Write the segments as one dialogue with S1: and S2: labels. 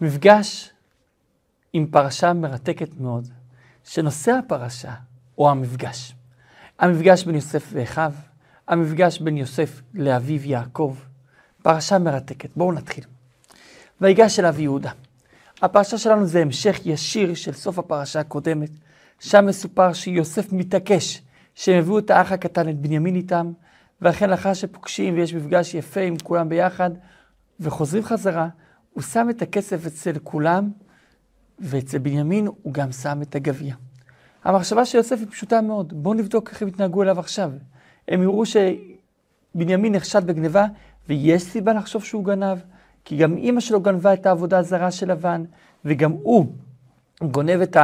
S1: מפגש עם פרשה מרתקת מאוד, שנושא הפרשה הוא המפגש. המפגש בין יוסף ואחיו, המפגש בין יוסף לאביו יעקב. פרשה מרתקת. בואו נתחיל. ויגש אליו יהודה. הפרשה שלנו זה המשך ישיר של סוף הפרשה הקודמת. שם מסופר שיוסף מתעקש שהם הביאו את האח הקטן, את בנימין איתם, ואכן לאחר שפוגשים ויש מפגש יפה עם כולם ביחד, וחוזרים חזרה, הוא שם את הכסף אצל כולם, ואצל בנימין הוא גם שם את הגביע. המחשבה של יוסף היא פשוטה מאוד. בואו נבדוק איך הם יתנהגו אליו עכשיו. הם יראו שבנימין נחשד בגניבה, ויש סיבה לחשוב שהוא גנב, כי גם אימא שלו גנבה את העבודה הזרה של לבן, וגם הוא גונב את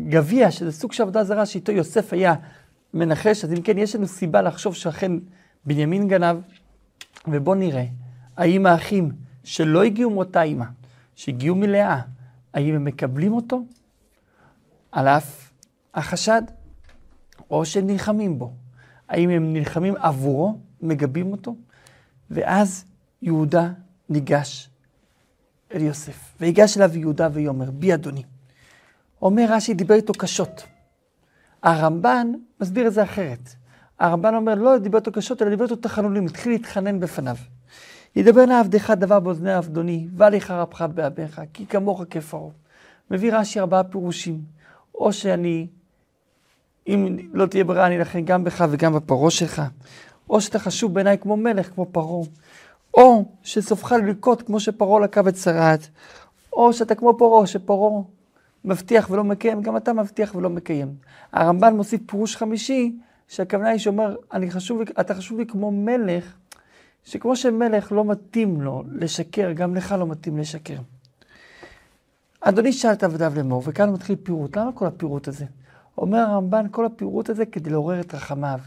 S1: הגביע, שזה סוג של עבודה זרה שאיתו יוסף היה מנחש, אז אם כן, יש לנו סיבה לחשוב שאכן בנימין גנב, ובואו נראה, האם האחים שלא הגיעו מאותה אימא, שהגיעו מלאה, האם הם מקבלים אותו על אף החשד, או שהם נלחמים בו? האם הם נלחמים עבורו, מגבים אותו? ואז יהודה ניגש אל יוסף, ויגש אליו יהודה ויאמר, בי אדוני. אומר רש"י, דיבר איתו קשות. הרמב"ן מסביר את זה אחרת. הרמב"ן אומר, לא דיבר איתו קשות, אלא דיבר איתו תחנונים, התחיל להתחנן בפניו. ידבר נא עבדך דבר באוזני עבדוני, ואליך רבך באביך, כי כמוך כפרעה. מביא רש"י ארבעה פירושים. או שאני, אם לא תהיה ברירה, אני אלחם גם בך וגם בפרעה שלך. או שאתה חשוב בעיניי כמו מלך, כמו פרעה. או שסופך ללקוט כמו שפרעה לקה בצרעת. או שאתה כמו פרעה, שפרעה מבטיח ולא מקיים, גם אתה מבטיח ולא מקיים. הרמב"ן מוסיף פירוש חמישי, שהכוונה היא שאומר, אני חשוב, אתה חשוב לי כמו מלך, שכמו שמלך לא מתאים לו לשקר, גם לך לא מתאים לשקר. אדוני שאל את עבדיו לאמור, וכאן מתחיל פירוט. למה כל הפירוט הזה? אומר הרמב"ן, כל הפירוט הזה כדי לעורר את רחמיו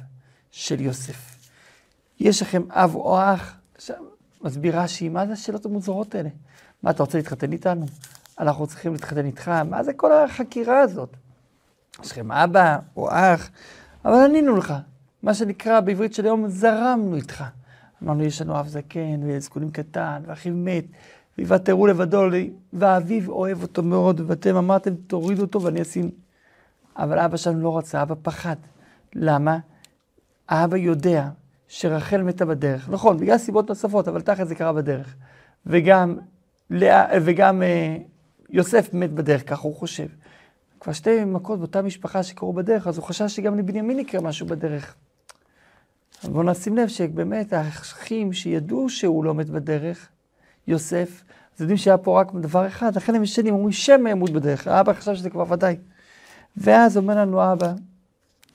S1: של יוסף. יש לכם אב או אח? מסביר רש"י, מה זה השאלות המוזרות האלה? מה, אתה רוצה להתחתן איתנו? אנחנו צריכים להתחתן איתך? מה זה כל החקירה הזאת? יש לכם אבא או אח? אבל ענינו לך. מה שנקרא בעברית של היום, זרמנו איתך. אמרנו, יש לנו אב זקן, וילד זקונים קטן, ואחיו מת, ויוותרו לבדו, ואביו אוהב אותו מאוד, ואתם אמרתם, תורידו אותו ואני אשים. אבל אבא שלנו לא רצה, אבא פחד. למה? האבא יודע שרחל מתה בדרך. נכון, בגלל סיבות נוספות, אבל תכף זה קרה בדרך. וגם, וגם אה, יוסף מת בדרך, ככה הוא חושב. כבר שתי מכות באותה משפחה שקרו בדרך, אז הוא חשש שגם לבנימין יקרה משהו בדרך. בואו נשים לב שבאמת האחים שידעו שהוא לא מת בדרך, יוסף, אז יודעים שהיה פה רק דבר אחד, לכן הם ישנים, אומרים שמא ימות בדרך. האבא חשב שזה כבר ודאי. ואז אומר לנו אבא,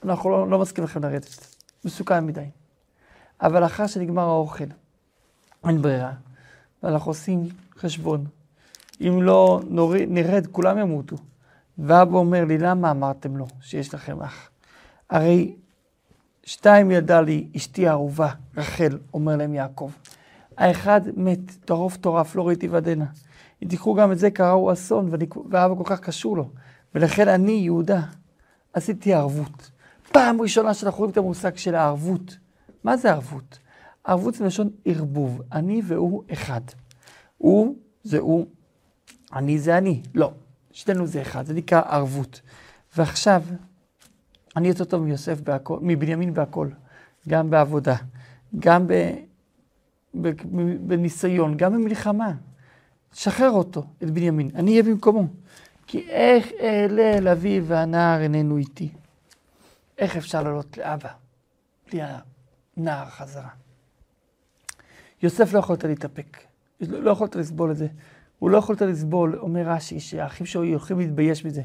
S1: אנחנו לא, לא מסכים לכם לרדת, מסוכן מדי. אבל אחר שנגמר האוכל, אין ברירה, ואנחנו עושים חשבון. אם לא נוריד, נרד, כולם ימותו. ואבא אומר לי, למה אמרתם לו שיש לכם אח? הרי שתיים ילדה לי אשתי האהובה, רחל, אומר להם יעקב. האחד מת, טרוף טורף, לא ראיתי ודנה. אם תיקחו גם את זה, קראו אסון, ואבא כל כך קשור לו. ולכן אני, יהודה, עשיתי ערבות. פעם ראשונה שאנחנו רואים את המושג של הערבות. מה זה ערבות? ערבות זה לשון ערבוב. אני והוא אחד. הוא זה הוא, אני זה אני. לא, שנינו זה אחד, זה נקרא ערבות. ועכשיו, אני יותר טוב מיוסף בהכל, מבנימין בהכל, גם בעבודה, גם ב, ב, בניסיון, גם במלחמה. שחרר אותו, את בנימין, אני אהיה במקומו. כי איך אעלה אל אבי והנער איננו איתי? איך אפשר לעלות לאבא בלי הנער חזרה? יוסף לא יכולת להתאפק, לא יכולת לסבול את זה. הוא לא יכולת לסבול, אומר רש"י, שהאחים שלו יכולים להתבייש מזה.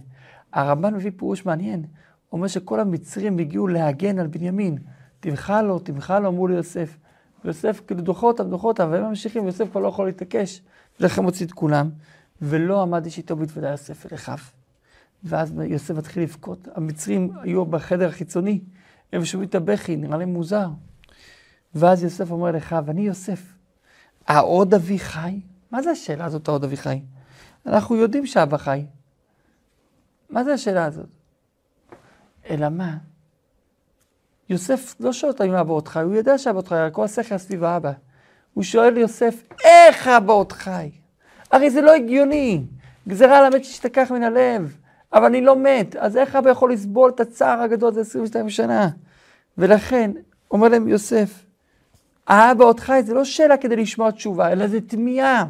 S1: הרמב"ן מביא פירוש מעניין, אומר שכל המצרים הגיעו להגן על בנימין. תמחה לו, תמחה לו, אמרו ליוסף. ויוסף כאילו דוחה אותם, דוחה אותם, והם ממשיכים, ויוסף כבר לא יכול להתעקש. לכן מוציא את כולם, ולא עמד איש איתו בתוודע יוסף אל אחיו. ואז יוסף מתחיל לבכות. המצרים היו בחדר החיצוני, הם שומעים את הבכי, נראה להם מוזר. ואז יוסף אומר לאחיו, אני יוסף, העוד אבי חי? מה זה השאלה הזאת, העוד אבי חי? אנחנו יודעים שאבא חי. מה זה השאלה הזאת? אלא מה? יוסף לא שואל אותו אם אבא עוד חי, הוא יודע שאבא עוד חי, כל השכל סביב האבא. הוא שואל יוסף, איך אבא עוד חי? הרי זה לא הגיוני. גזירה על המת שישתכח מן הלב. אבל אני לא מת, אז איך אבא יכול לסבול את הצער הגדול הזה 22 שנה? ולכן, אומר להם יוסף, האבא עוד חי, זה לא שאלה כדי לשמוע תשובה, אלא זה תמיהה.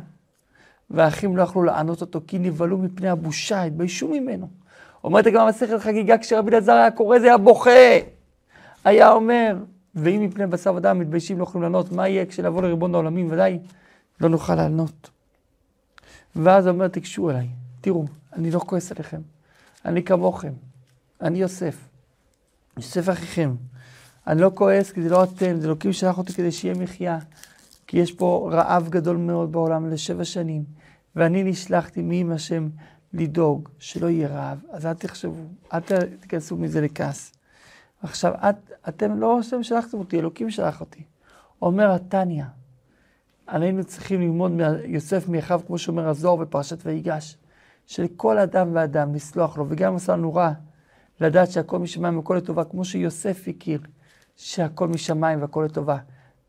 S1: והאחים לא יכלו לענות אותו כי נבהלו מפני הבושה, התביישו ממנו. אומרת הגמרא מסכת חגיגה, כשרבי אלעזר היה קורא זה היה בוכה. היה אומר, ואם מפני בשר ודם מתביישים לא יכולים לענות, מה יהיה כשנבוא לריבון העולמים? ודאי לא נוכל לענות. ואז אומר, תיגשו אליי, תראו, אני לא כועס עליכם, אני כמוכם, אני יוסף, יוסף אחיכם. אני לא כועס כי זה לא אתם, זה אלוקים שלח אותי כדי שיהיה מחיה. כי יש פה רעב גדול מאוד בעולם לשבע שנים, ואני נשלחתי מעם השם לדאוג שלא יהיה רעב. אז אל תחשבו, אל תיכנסו מזה לכעס. עכשיו, את, אתם לא השם שלחתם אותי, אלוקים שלח אותי. אומר התניא, עלינו צריכים ללמוד מיוסף מאחיו, כמו שאומר הזוהר בפרשת ויגש, שלכל אדם ואדם לסלוח לו, וגם עשה לנו רע, לדעת שהכל משמיים והכל לטובה, כמו שיוסף הכיר, שהכל משמיים והכל לטובה.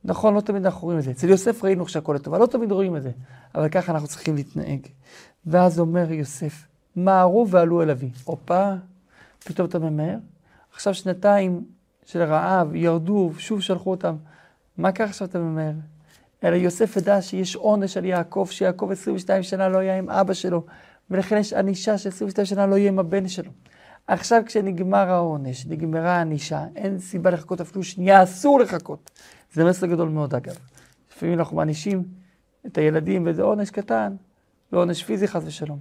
S1: נכון, לא תמיד אנחנו רואים את זה. אצל יוסף ראינו שהכל לטובה, לא תמיד רואים את זה, אבל ככה אנחנו צריכים להתנהג. ואז אומר יוסף, מהרו ועלו אל אבי. הופה, פתאום אתה ממהר? עכשיו שנתיים של רעב, ירדו, שוב שלחו אותם. מה קרה עכשיו אתה ממהר? אלא יוסף ידע שיש עונש על יעקב, שיעקב 22 שנה לא היה עם אבא שלו, ולכן יש ענישה ש-22 שנה לא יהיה עם הבן שלו. עכשיו כשנגמר העונש, נגמרה הענישה, אין סיבה לחכות אפילו שנייה, אסור לחכות. זה מסר גדול מאוד אגב. לפעמים אנחנו מענישים את הילדים וזה עונש קטן, לא עונש פיזי חס ושלום.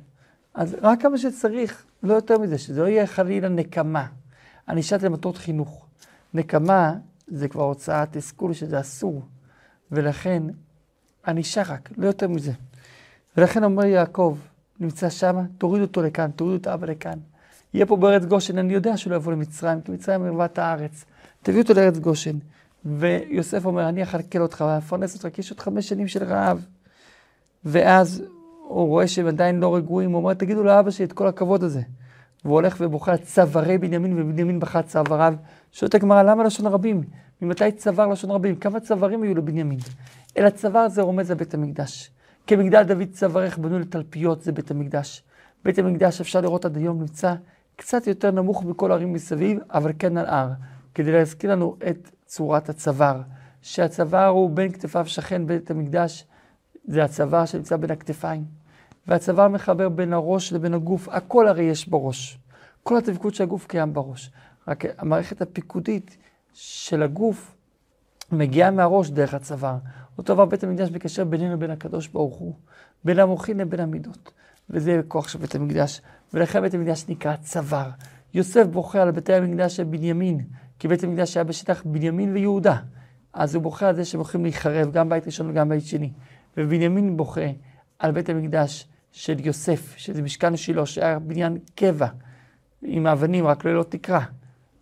S1: אז רק כמה שצריך, לא יותר מזה, שזה לא יהיה חלילה נקמה. ענישת למטרות חינוך. נקמה זה כבר הוצאת תסכול שזה אסור, ולכן ענישה רק, לא יותר מזה. ולכן אומר יעקב, נמצא שם, תוריד אותו לכאן, תורידו את האבא לכאן. יהיה פה בארץ גושן, אני יודע שהוא לא יבוא למצרים, כי מצרים ערוות הארץ. תביאו אותו לארץ גושן. ויוסף אומר, אני אכלכל אותך, ואפרנס אותך, כי יש עוד חמש שנים של רעב. ואז הוא רואה שהם עדיין לא רגועים, הוא אומר, תגידו לאבא שלי את כל הכבוד הזה. והוא הולך ובוכה על צווארי בנימין, ובנימין בכה צוואריו. שואלת הגמרא, למה לשון רבים? ממתי צוואר לשון רבים? כמה צווארים היו לבנימין? אלא צוואר זה רומז לבית המקדש. כמגדל דוד צווארך בנו לתלפיות, זה בית המקדש. בית המקדש, אפשר לראות עד היום, נמצא קצת יותר נמוך מכל הערים מסביב, אבל כן על הר, כדי להזכיר לנו את צורת הצוואר. שהצוואר הוא בין כתפיו שכן בית המקדש, זה הצוואר שנמצא בין הכתפיים. והצוואר מחבר בין הראש לבין הגוף, הכל הרי יש בראש. כל התפקוד של הגוף קיים בראש. רק המערכת הפיקודית של הגוף מגיעה מהראש דרך הצוואר. אותו דבר בית המקדש מקשר בינינו לבין הקדוש ברוך הוא, בין המוחין לבין המידות. וזה כוח של בית המקדש. ולכן בית המקדש נקרא צוואר. יוסף בוכה על בתי המקדש של בנימין, כי בית המקדש היה בשטח בנימין ויהודה. אז הוא בוכה על זה שהם הולכים להיחרב, גם בית ראשון וגם בית שני. ובנימין בוכה על בית המקדש של יוסף, שזה משכן שילה, שהיה בניין קבע, עם האבנים, רק ללא תקרה.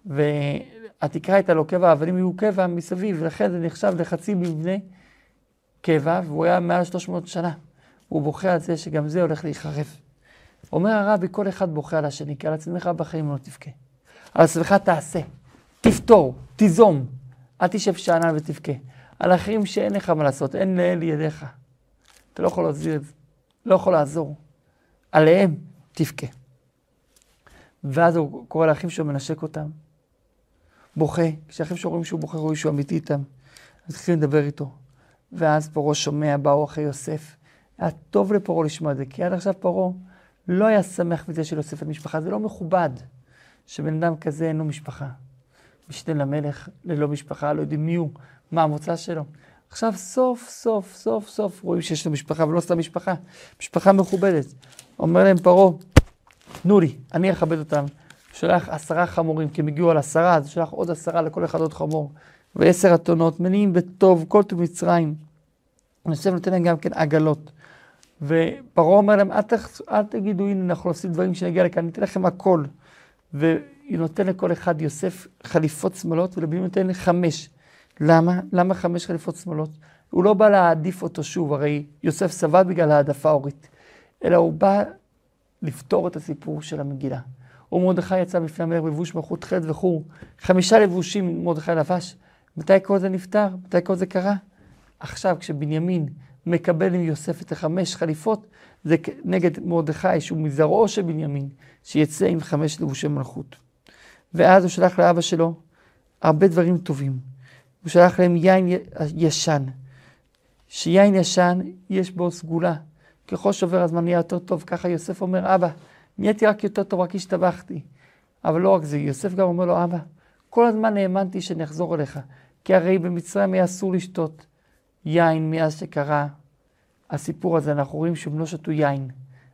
S1: והתקרה הייתה לו קבע, האבנים היו קבע מסביב, ולכן זה נחשב לחצי מבנה קבע, והוא היה מעל 300 שנה. הוא בוכה על זה שגם זה הולך להיחרב. אומר הרבי, כל אחד בוכה על השני, כי על עצמך בחיים לא תבכה. על עצמך תעשה, תפתור, תיזום, אל תשב שאנן ותבכה. על אחרים שאין לך מה לעשות, אין לאל ידיך. אתה לא יכול להזהיר את זה, לא יכול לעזור. עליהם תבכה. ואז הוא קורא לאחים שלו, מנשק אותם, בוכה. כשאחים שלו רואים שהוא בוכה, רואים שהוא אמיתי איתם, אז התחילים לדבר איתו. ואז פרעה שומע, באו אחרי יוסף. היה טוב לפרעה לשמוע את זה, כי עד עכשיו פרעה לא היה שמח מזה שיוסף את משפחה, זה לא מכובד שבן אדם כזה אין לו משפחה. משנה למלך ללא משפחה, לא יודעים מי הוא, מה המוצא שלו. עכשיו סוף סוף סוף סוף רואים שיש לו משפחה, ולא סתם משפחה, משפחה מכובדת. אומר להם פרעה, תנו לי, אני אכבד אותם. שולח עשרה חמורים, כי הם הגיעו על עשרה, אז שולח עוד עשרה לכל אחד עוד חמור. ועשר אתונות, מניעים בטוב, כל טוב מצרים. יוסף נותן להם גם כן עגלות. ופרעה אומר להם, אל, תח... אל תגידו, הנה אנחנו עושים דברים שנגיע לכאן, אני אתן לכם הכל. והיא נותן לכל אחד יוסף חליפות שמאלות, ולבנים נותן חמש. למה? למה חמש חליפות שמאלות? הוא לא בא להעדיף אותו שוב, הרי יוסף סבל בגלל העדפה הורית, אלא הוא בא לפתור את הסיפור של המגילה. ומרדכי יצא בפני המלך בלבוש מלכות חטא וחור. חמישה לבושים מרדכי לבש. מתי כל זה נפתר? מתי כל זה קרה? עכשיו, כשבנימין מקבל עם יוסף את החמש חליפות, זה נגד מרדכי, שהוא מזרעו של בנימין, שיצא עם חמש לבושי מלכות. ואז הוא שלח לאבא שלו הרבה דברים טובים. הוא שלח להם יין ישן, שיין ישן יש בו סגולה. ככל שעובר הזמן נהיה יותר טוב, ככה יוסף אומר, אבא, נהייתי רק יותר טוב, רק השתבחתי. אבל לא רק זה, יוסף גם אומר לו, אבא, כל הזמן האמנתי שאני אחזור אליך, כי הרי במצרים היה אסור לשתות יין מאז שקרה הסיפור הזה, אנחנו רואים שהם לא שתו יין.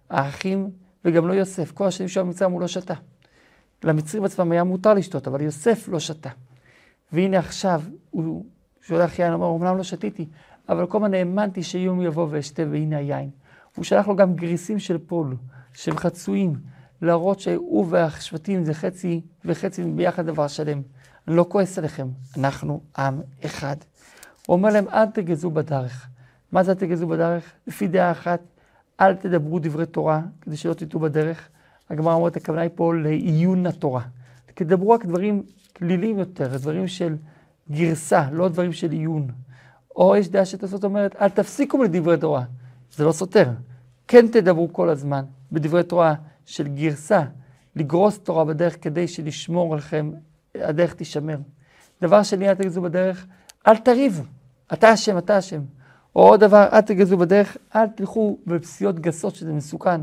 S1: האחים וגם לא יוסף, כל השנים שהוא במצרים הוא לא שתה. למצרים עצמם היה מותר לשתות, אבל יוסף לא שתה. והנה עכשיו הוא שולח יין, אומר, אמנם לא שתיתי, אבל כל הזמן האמנתי שיום יבוא ואשתה, והנה היין. הוא שלח לו גם גריסים של פול, שהם חצויים, להראות שהוא והשבטים זה חצי וחצי ביחד דבר שלם. אני לא כועס עליכם, אנחנו עם אחד. הוא אומר להם, אל תגזו בדרך. מה זה אל תגזו בדרך? לפי דעה אחת, אל תדברו דברי תורה, כדי שלא תטעו בדרך. הגמרא אומרת, הכוונה היא פה לעיון התורה. תדברו רק דברים כלילים יותר, דברים של גרסה, לא דברים של עיון. או יש דעה שתעשות אומרת, אל תפסיקו לדברי תורה. זה לא סותר. כן תדברו כל הזמן בדברי תורה של גרסה, לגרוס תורה בדרך כדי שלשמור עליכם, הדרך תישמר. דבר שני, אל תגזו בדרך, אל תריבו. אתה אשם, אתה אשם. או עוד דבר, אל תגזו בדרך, אל תלכו בפסיעות גסות שזה מסוכן,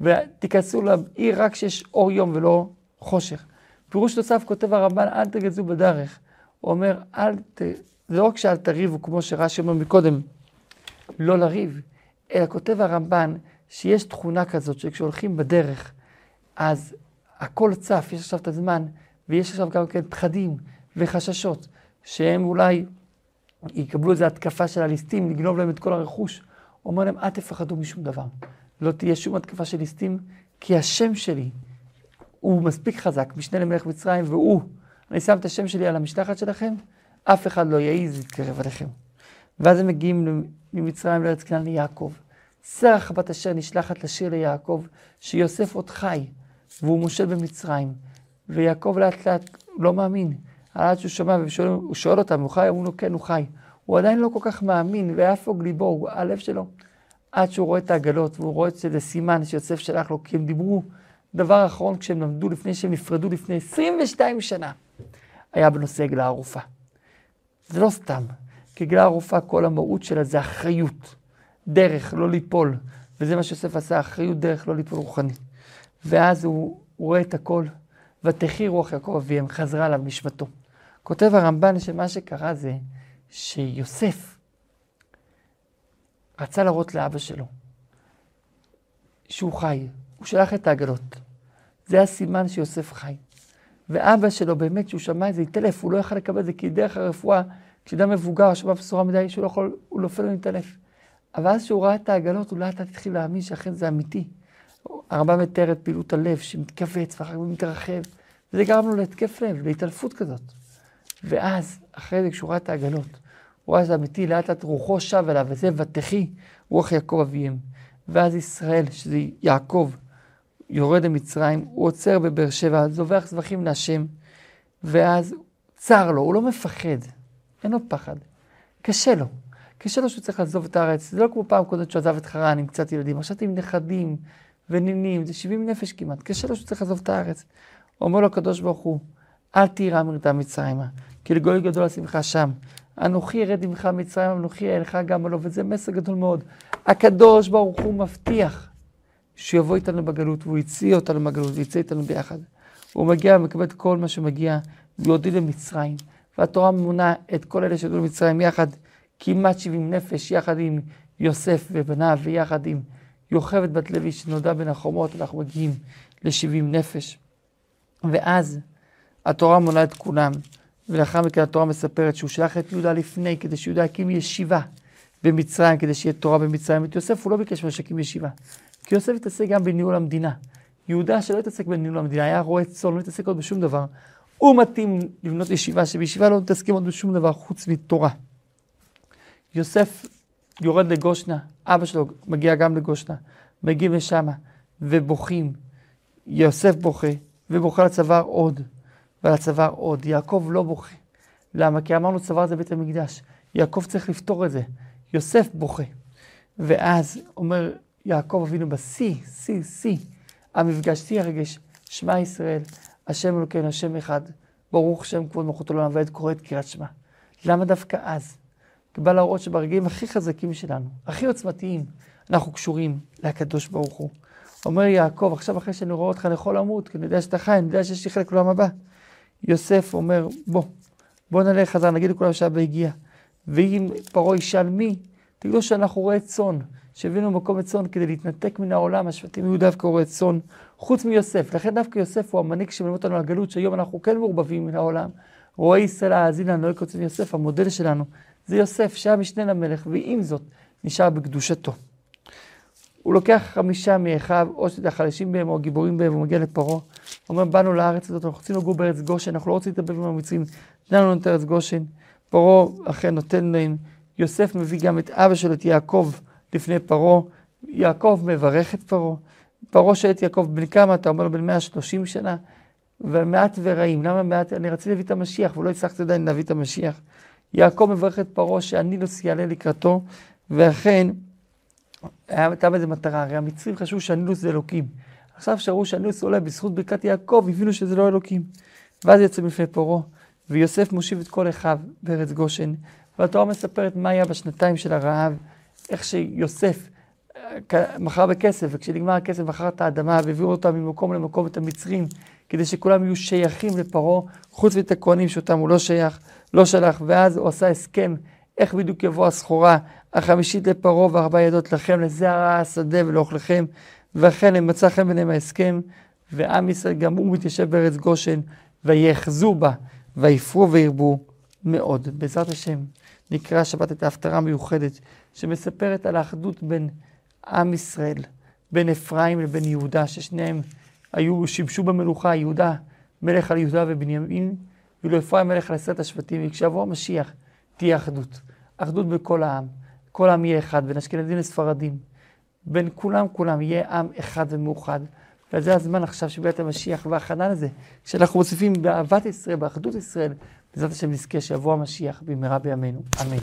S1: ותיכנסו לעיר רק כשיש אור יום ולא חושך. פירוש נוסף כותב הרמב"ן, אל תגזו בדרך. הוא אומר, אל ת... זה לא רק שאל תריבו, כמו שרש"י אומר מקודם, לא לריב, אלא כותב הרמב"ן שיש תכונה כזאת שכשהולכים בדרך, אז הכל צף, יש עכשיו את הזמן, ויש עכשיו גם כן פחדים וחששות, שהם אולי יקבלו איזו התקפה של הליסטים, לגנוב להם את כל הרכוש. הוא אומר להם, אל תפחדו משום דבר. לא תהיה שום התקפה של ליסטים, כי השם שלי הוא מספיק חזק, משנה למלך מצרים, והוא, אני שם את השם שלי על המשלחת שלכם, אף אחד לא יעז להתקרב עליכם. ואז הם מגיעים ממצרים לארץ כנען ליעקב. שרח בת אשר נשלחת לשיר ליעקב, שיוסף עוד חי, והוא מושל במצרים. ויעקב לאט לאט לא מאמין. עד שהוא שומע והוא שואל אותם, הוא חי? אמרו לו, כן, הוא חי. הוא עדיין לא כל כך מאמין, ויפוג ליבו, הלב שלו. עד שהוא רואה את העגלות, והוא רואה שזה סימן שיוסף שלח לו, כי הם דיברו דבר אחרון כשהם למדו לפני שהם נפרדו לפני 22 שנה, היה בנושא עגלה ערופה. זה לא סתם, כי עגלה ערופה, כל המהות שלה זה אחריות, דרך, לא ליפול. וזה מה שיוסף עשה, אחריות דרך, לא ליפול רוחני. ואז הוא, הוא רואה את הכל, ותחי רוח יעקב אביהם, חזרה עליו נשמתו. כותב הרמב"ן שמה שקרה זה שיוסף רצה להראות לאבא שלו שהוא חי, הוא שלח את העגלות. זה הסימן שיוסף חי. ואבא שלו, באמת, כשהוא שמע את זה, התעלף, הוא לא יכל לקבל את זה, כי דרך הרפואה, כשאדם מבוגר שמע בשורה מדי, שהוא לא יכול, הוא נופל ומתעלף. אבל אז כשהוא ראה את העגלות, הוא לאט לאט התחיל להאמין שאכן זה אמיתי. הרמב"ם מתאר את פעילות הלב שמתכווץ ואחר כך מתרחב, וזה גרם לו להתקף לב, להתעלפות כזאת. ואז, אחרי זה, כשהוא ראה את העגלות, הוא שזה אמיתי, לאט לאט רוחו שב אליו, וזה ותחי רוח יעקב אביהם. ואז ישראל, שזה יעקב, יורד למצרים, הוא עוצר בבאר שבע, זובח זבחים להשם, ואז צר לו, הוא לא מפחד, אין לו פחד, קשה לו. קשה לו שהוא צריך לעזוב את הארץ, זה לא כמו פעם קודם שהוא עזב את חרן עם קצת ילדים, עכשיו עם נכדים ונינים, זה 70 נפש כמעט, קשה לו שהוא צריך לעזוב את הארץ. אומר לו הקדוש ברוך הוא, אל תירא מרדה מצרימה, כי לגוי גדול השמחה שם. אנוכי ירד עמך מצרימה, אנוכי אעלך גם עלו, וזה מסר גדול מאוד. הקדוש ברוך הוא מבטיח שיבוא איתנו בגלות, והוא הציע אותנו בגלות, ויצא איתנו ביחד. הוא מגיע ומקבל את כל מה שמגיע, ויורדים למצרים. והתורה מונה את כל אלה שירדו למצרים יחד, כמעט 70 נפש, יחד עם יוסף ובניו, ויחד עם יוכבד בת לוי שנולדה בין החומות, אנחנו מגיעים ל-70 נפש. ואז התורה מונה את כולם, ולאחר מכן התורה מספרת שהוא שלח את יהודה לפני, כדי שיהודה יקים ישיבה במצרים, כדי שיהיה תורה במצרים. את יוסף הוא לא ביקש ממנו שיקים ישיבה. כי יוסף התעסק גם בניהול המדינה. יהודה שלא התעסק בניהול המדינה, היה רועה צאן, לא התעסק עוד בשום דבר. הוא מתאים לבנות ישיבה, שבישיבה לא מתעסקים עוד בשום דבר חוץ מתורה. יוסף יורד לגושנה, אבא שלו מגיע גם לגושנה, מגיעים לשמה, ובוכים. יוסף בוכה, ובוכה על הצוואר עוד, ועל הצוואר עוד. יעקב לא בוכה. למה? כי אמרנו צוואר זה בית המקדש. יעקב צריך לפתור את זה. יוסף בוכה. ואז אומר יעקב אבינו בשיא, שיא, שיא, המפגש, שיא הרגש, שמע ישראל, השם אלוקינו, השם אחד, ברוך שם כבוד מלכות העולם ועד קורא את קריאת שמע. למה דווקא אז? כי בא להראות שברגעים הכי חזקים שלנו, הכי עוצמתיים, אנחנו קשורים לקדוש ברוך הוא. אומר יעקב, עכשיו אחרי שאני רואה אותך אני יכול למות, כי אני יודע שאתה חי, אני יודע שיש לי חלק לעולם הבא. יוסף אומר, בוא, בוא נלך חזר, נגיד לכולם שאבא הגיע. ואם פרעה ישאל מי, תגידו שאנחנו רועי צאן, שהבאנו מקום לצאן כדי להתנתק מן העולם, השבטים היו דווקא רועי צאן, חוץ מיוסף. לכן דווקא יוסף הוא המנהיג שמלמד אותנו על הגלות, שהיום אנחנו כן מעורבבים מן העולם. רועי ישראל האזין לנו, לא יקוצים יוסף, המודל שלנו, זה יוסף, שהיה משנה למלך, ועם זאת, נשאר בקדושתו. הוא לוקח חמישה מאחיו, או שזה החלשים בהם או הגיבורים בהם, ומגיע לפרעה. אומר, באנו לארץ הזאת, אנחנו רוצים לגור בארץ גושן, אנחנו לא רוצים להתאבד עם המצרים, תן לנו את ארץ גושן. פרעה אכן נותן להם, יוסף מביא גם את אבא שלו, את יעקב, לפני פרעה. יעקב מברך את פרעה. פרעה שואל את יעקב, בן כמה אתה? אומר לו, בן 130 שנה. ומעט ורעים, למה מעט? אני רציתי להביא את המשיח, ולא הצלחתי עדיין להביא את המשיח. יעקב מברך את פרעה שהנילוס יעלה לקראתו, ואכן, הייתה בזה מטרה, הרי המצרים חשבו שהנילוס זה אלוקים. עכשיו שראו שהנילוס עולה בזכות ברכת יעקב, הבינו שזה לא אלוקים. ואז יצא מפני פרעה, ויוסף מושיב את כל אחיו בארץ גושן. והתורה מספרת מה היה בשנתיים של הרעב, איך שיוסף אה, מכר בכסף, וכשנגמר הכסף מכר את האדמה והעבירו אותה ממקום למקום את המצרים, כדי שכולם יהיו שייכים לפרעה, חוץ ואת הכהנים שאותם הוא לא שייך, לא שלח, ואז הוא עשה הסכם איך בדיוק יבוא הסחורה החמישית לפרעה וארבע ידות לכם, לזה הרע השדה ולאוכלכם, ואכן הם מצא חן ביניהם ההסכם, ועם ישראל גם הוא מתיישב בארץ גושן, ויאחזו בה, ויפרו וירבו מאוד. בעזרת השם נקרא שבת את ההפטרה המיוחדת, שמספרת על האחדות בין עם ישראל, בין אפרים לבין יהודה, ששניהם היו, שימשו במלוכה, יהודה מלך על יהודה ובנימין, ואילו אפרים מלך על עשרת השבטים, וכשיבוא המשיח תהיה אחדות. אחדות בכל העם. כל העם יהיה אחד, בין אשכנזים לספרדים. בין כולם כולם יהיה עם אחד ומאוחד. וזה הזמן עכשיו שביאת המשיח וההכנה לזה, שאנחנו מוסיפים באהבת ישראל, באחדות ישראל, בעזרת השם נזכה שיבוא המשיח במהרה בימינו. אמן.